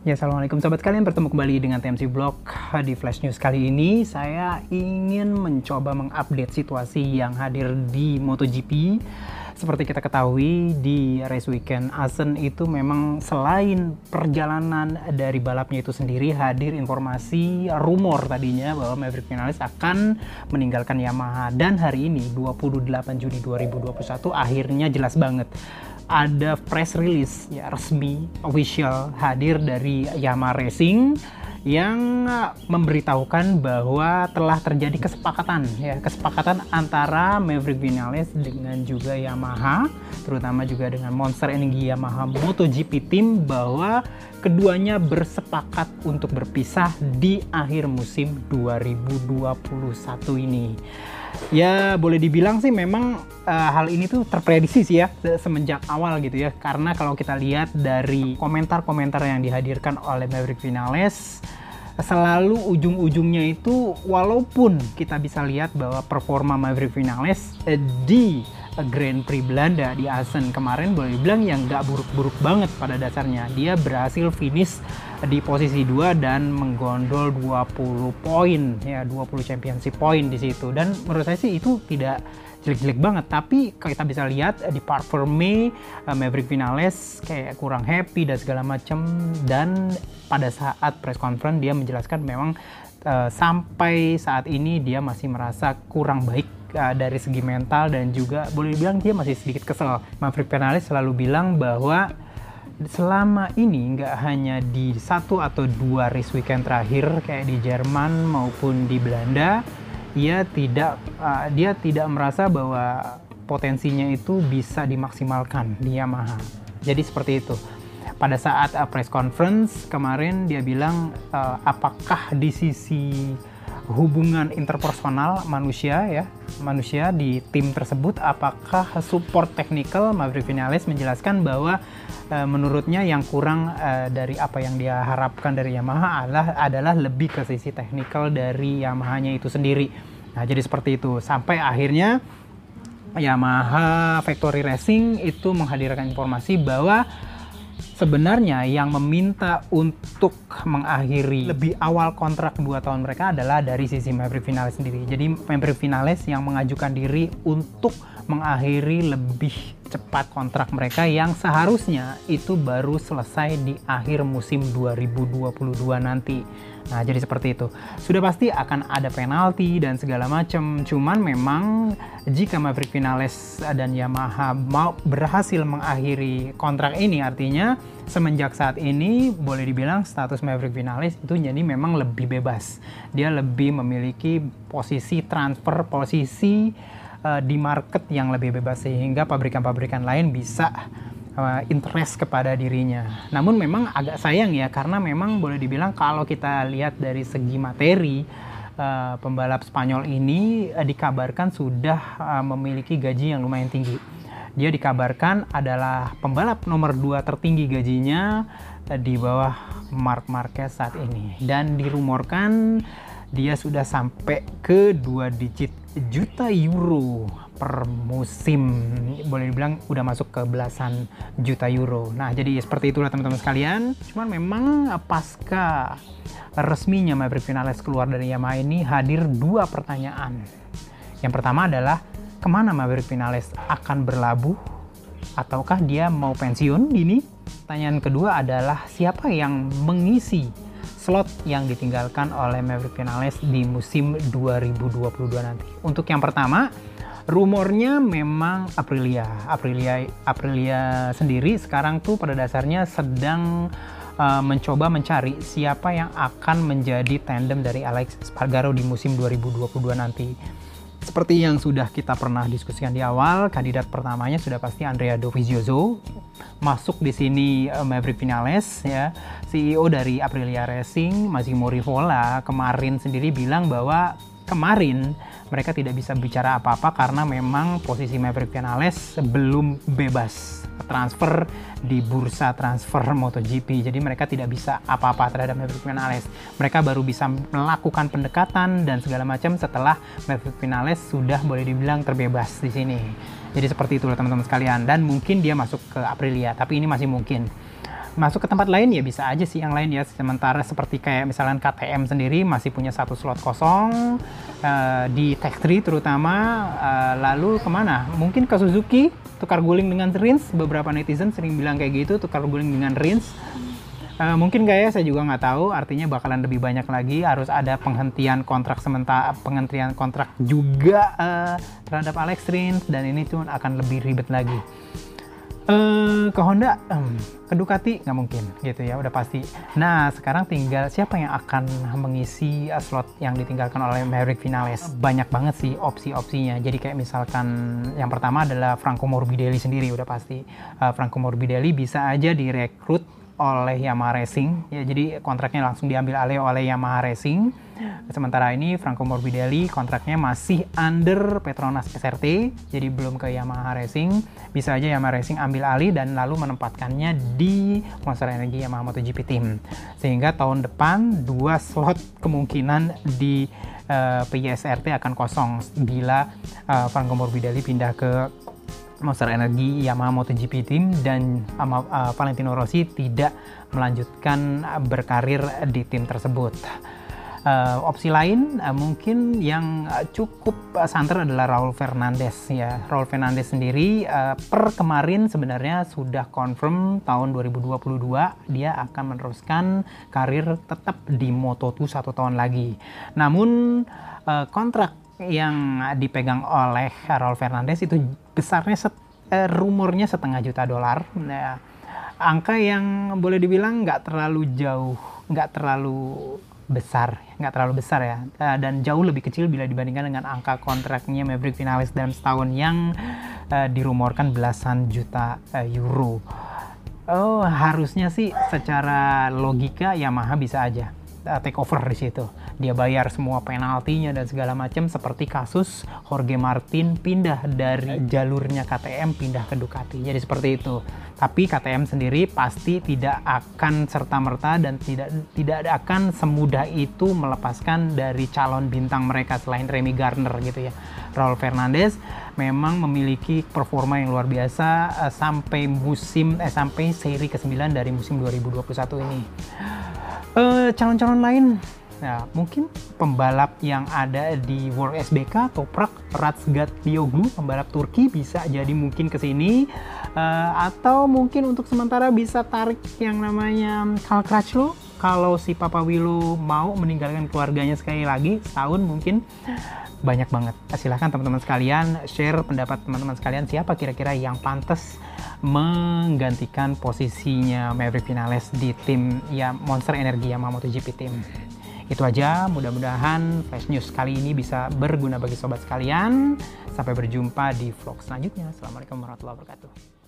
Ya, Assalamualaikum sobat kalian, bertemu kembali dengan TMC Blog di Flash News kali ini. Saya ingin mencoba mengupdate situasi yang hadir di MotoGP. Seperti kita ketahui di race weekend Asen itu memang selain perjalanan dari balapnya itu sendiri hadir informasi rumor tadinya bahwa Maverick Vinales akan meninggalkan Yamaha dan hari ini 28 Juni 2021 akhirnya jelas banget ada press release ya resmi official hadir dari Yamaha Racing yang memberitahukan bahwa telah terjadi kesepakatan ya kesepakatan antara Maverick Vinales dengan juga Yamaha terutama juga dengan Monster Energy Yamaha MotoGP Team bahwa keduanya bersepakat untuk berpisah di akhir musim 2021 ini ya boleh dibilang sih memang uh, hal ini tuh terprediksi sih ya semenjak awal gitu ya. Karena kalau kita lihat dari komentar-komentar yang dihadirkan oleh Maverick Vinales selalu ujung-ujungnya itu walaupun kita bisa lihat bahwa performa Maverick Vinales uh, di Grand Prix Belanda di Assen kemarin. Boleh dibilang yang gak buruk-buruk banget pada dasarnya. Dia berhasil finish di posisi 2 dan menggondol 20 poin. Ya 20 championship point di situ. Dan menurut saya sih itu tidak jelek-jelek banget. Tapi kalau kita bisa lihat di part for me uh, Maverick Vinales kayak kurang happy dan segala macam dan pada saat press conference dia menjelaskan memang uh, sampai saat ini dia masih merasa kurang baik uh, dari segi mental dan juga boleh dibilang dia masih sedikit kesel. Maverick Vinales selalu bilang bahwa selama ini nggak hanya di satu atau dua race weekend terakhir kayak di Jerman maupun di Belanda, ia tidak uh, dia tidak merasa bahwa potensinya itu bisa dimaksimalkan di Yamaha. Jadi seperti itu. Pada saat uh, press conference kemarin dia bilang uh, apakah di sisi hubungan interpersonal manusia ya manusia di tim tersebut apakah support technical? Maverick Vinales menjelaskan bahwa e, menurutnya yang kurang e, dari apa yang dia harapkan dari Yamaha adalah adalah lebih ke sisi technical dari Yamaha-nya itu sendiri. Nah jadi seperti itu. Sampai akhirnya Yamaha Factory Racing itu menghadirkan informasi bahwa sebenarnya yang meminta untuk mengakhiri lebih awal kontrak 2 tahun mereka adalah dari sisi Maverick Vinales sendiri. Jadi Maverick Vinales yang mengajukan diri untuk mengakhiri lebih cepat kontrak mereka yang seharusnya itu baru selesai di akhir musim 2022 nanti. Nah, jadi seperti itu. Sudah pasti akan ada penalti dan segala macam. Cuman memang jika Maverick Vinales dan Yamaha mau berhasil mengakhiri kontrak ini artinya semenjak saat ini boleh dibilang status Maverick Vinales itu jadi memang lebih bebas. Dia lebih memiliki posisi transfer posisi uh, di market yang lebih bebas sehingga pabrikan-pabrikan lain bisa uh, interest kepada dirinya. Namun memang agak sayang ya karena memang boleh dibilang kalau kita lihat dari segi materi uh, pembalap Spanyol ini uh, dikabarkan sudah uh, memiliki gaji yang lumayan tinggi. Dia dikabarkan adalah pembalap nomor 2 tertinggi gajinya uh, di bawah Mark Marquez saat ini dan dirumorkan dia sudah sampai ke dua digit juta euro per musim. Boleh dibilang udah masuk ke belasan juta euro. Nah jadi seperti itulah teman-teman sekalian. Cuman memang pasca resminya Maverick Vinales keluar dari Yamaha ini hadir dua pertanyaan. Yang pertama adalah ke mana Maverick Vinales akan berlabuh? Ataukah dia mau pensiun? Dini pertanyaan kedua adalah siapa yang mengisi slot yang ditinggalkan oleh Maverick Vinales di musim 2022 nanti. Untuk yang pertama, rumornya memang Aprilia. Aprilia Aprilia sendiri sekarang tuh pada dasarnya sedang uh, mencoba mencari siapa yang akan menjadi tandem dari Alex Spargaro di musim 2022 nanti. Seperti yang sudah kita pernah diskusikan di awal, kandidat pertamanya sudah pasti Andrea Dovizioso. Masuk di sini uh, Maverick Vinales ya, CEO dari Aprilia Racing, Massimo Rivola kemarin sendiri bilang bahwa kemarin mereka tidak bisa bicara apa-apa karena memang posisi Maverick Vinales belum bebas transfer di bursa transfer MotoGP. Jadi mereka tidak bisa apa-apa terhadap Maverick Vinales. Mereka baru bisa melakukan pendekatan dan segala macam setelah Maverick Vinales sudah boleh dibilang terbebas di sini. Jadi seperti itulah teman-teman sekalian. Dan mungkin dia masuk ke Aprilia, tapi ini masih mungkin. Masuk ke tempat lain ya bisa aja sih yang lain ya. Sementara seperti kayak misalnya KTM sendiri masih punya satu slot kosong uh, di Tech 3 terutama. Uh, lalu ke mana? Mungkin ke Suzuki tukar guling dengan Rins. Beberapa netizen sering bilang kayak gitu tukar guling dengan Rins. Uh, mungkin kayak saya juga nggak tahu. Artinya bakalan lebih banyak lagi. Harus ada penghentian kontrak sementara penghentian kontrak juga uh, terhadap Alex Rins. Dan ini tuh akan lebih ribet lagi uh, ke Honda um, ke Ducati nggak mungkin gitu ya udah pasti. Nah sekarang tinggal siapa yang akan mengisi slot yang ditinggalkan oleh Maverick Vinales? Banyak banget sih opsi-opsinya. Jadi kayak misalkan yang pertama adalah Franco Morbidelli sendiri udah pasti. Uh, Franco Morbidelli bisa aja direkrut oleh Yamaha Racing. Ya jadi kontraknya langsung diambil alih oleh Yamaha Racing. Sementara ini Franco Morbidelli kontraknya masih under Petronas SRT jadi belum ke Yamaha Racing. Bisa aja Yamaha Racing ambil alih dan lalu menempatkannya di Monster Energy Yamaha MotoGP Team. Sehingga tahun depan dua slot kemungkinan di uh, eh, PISRT akan kosong bila uh, Franco Morbidelli pindah ke Monster Energy Yamaha MotoGP Team dan Valentino Rossi tidak melanjutkan berkarir di tim tersebut. Uh, opsi lain uh, mungkin yang cukup santer adalah Raul Fernandez ya. Raul Fernandez sendiri uh, per kemarin sebenarnya sudah confirm tahun 2022 dia akan meneruskan karir tetap di Moto2 satu tahun lagi. Namun uh, kontrak yang dipegang oleh Raul Fernandez itu besarnya set, eh, rumornya setengah juta dolar. Nah, angka yang boleh dibilang nggak terlalu jauh, nggak terlalu besar, nggak terlalu besar ya, uh, dan jauh lebih kecil bila dibandingkan dengan angka kontraknya Maverick Vinales dalam setahun yang uh, dirumorkan belasan juta uh, euro. Oh, harusnya sih secara logika Yamaha bisa aja uh, take over di situ. Dia bayar semua penaltinya dan segala macam seperti kasus Jorge Martin pindah dari jalurnya KTM pindah ke Ducati. Jadi seperti itu. Tapi KTM sendiri pasti tidak akan serta-merta dan tidak tidak akan semudah itu melepaskan dari calon bintang mereka selain Remy Gardner gitu ya. Raul Fernandez memang memiliki performa yang luar biasa uh, sampai musim eh sampai seri ke-9 dari musim 2021 ini. Eh, calon-calon uh, lain Nah, mungkin pembalap yang ada di World SBK, Toprak, Ratsgat Dioglu, pembalap Turki bisa jadi mungkin ke sini. Uh, atau mungkin untuk sementara bisa tarik yang namanya Karl Crutchlow. Kalau si Papa Willow mau meninggalkan keluarganya sekali lagi, setahun mungkin banyak banget. Silahkan teman-teman sekalian share pendapat teman-teman sekalian siapa kira-kira yang pantas menggantikan posisinya Maverick Vinales di tim ya Monster Energi Yamaha MotoGP Team. Itu aja, mudah-mudahan Flash News kali ini bisa berguna bagi sobat sekalian. Sampai berjumpa di vlog selanjutnya. Assalamualaikum warahmatullahi wabarakatuh.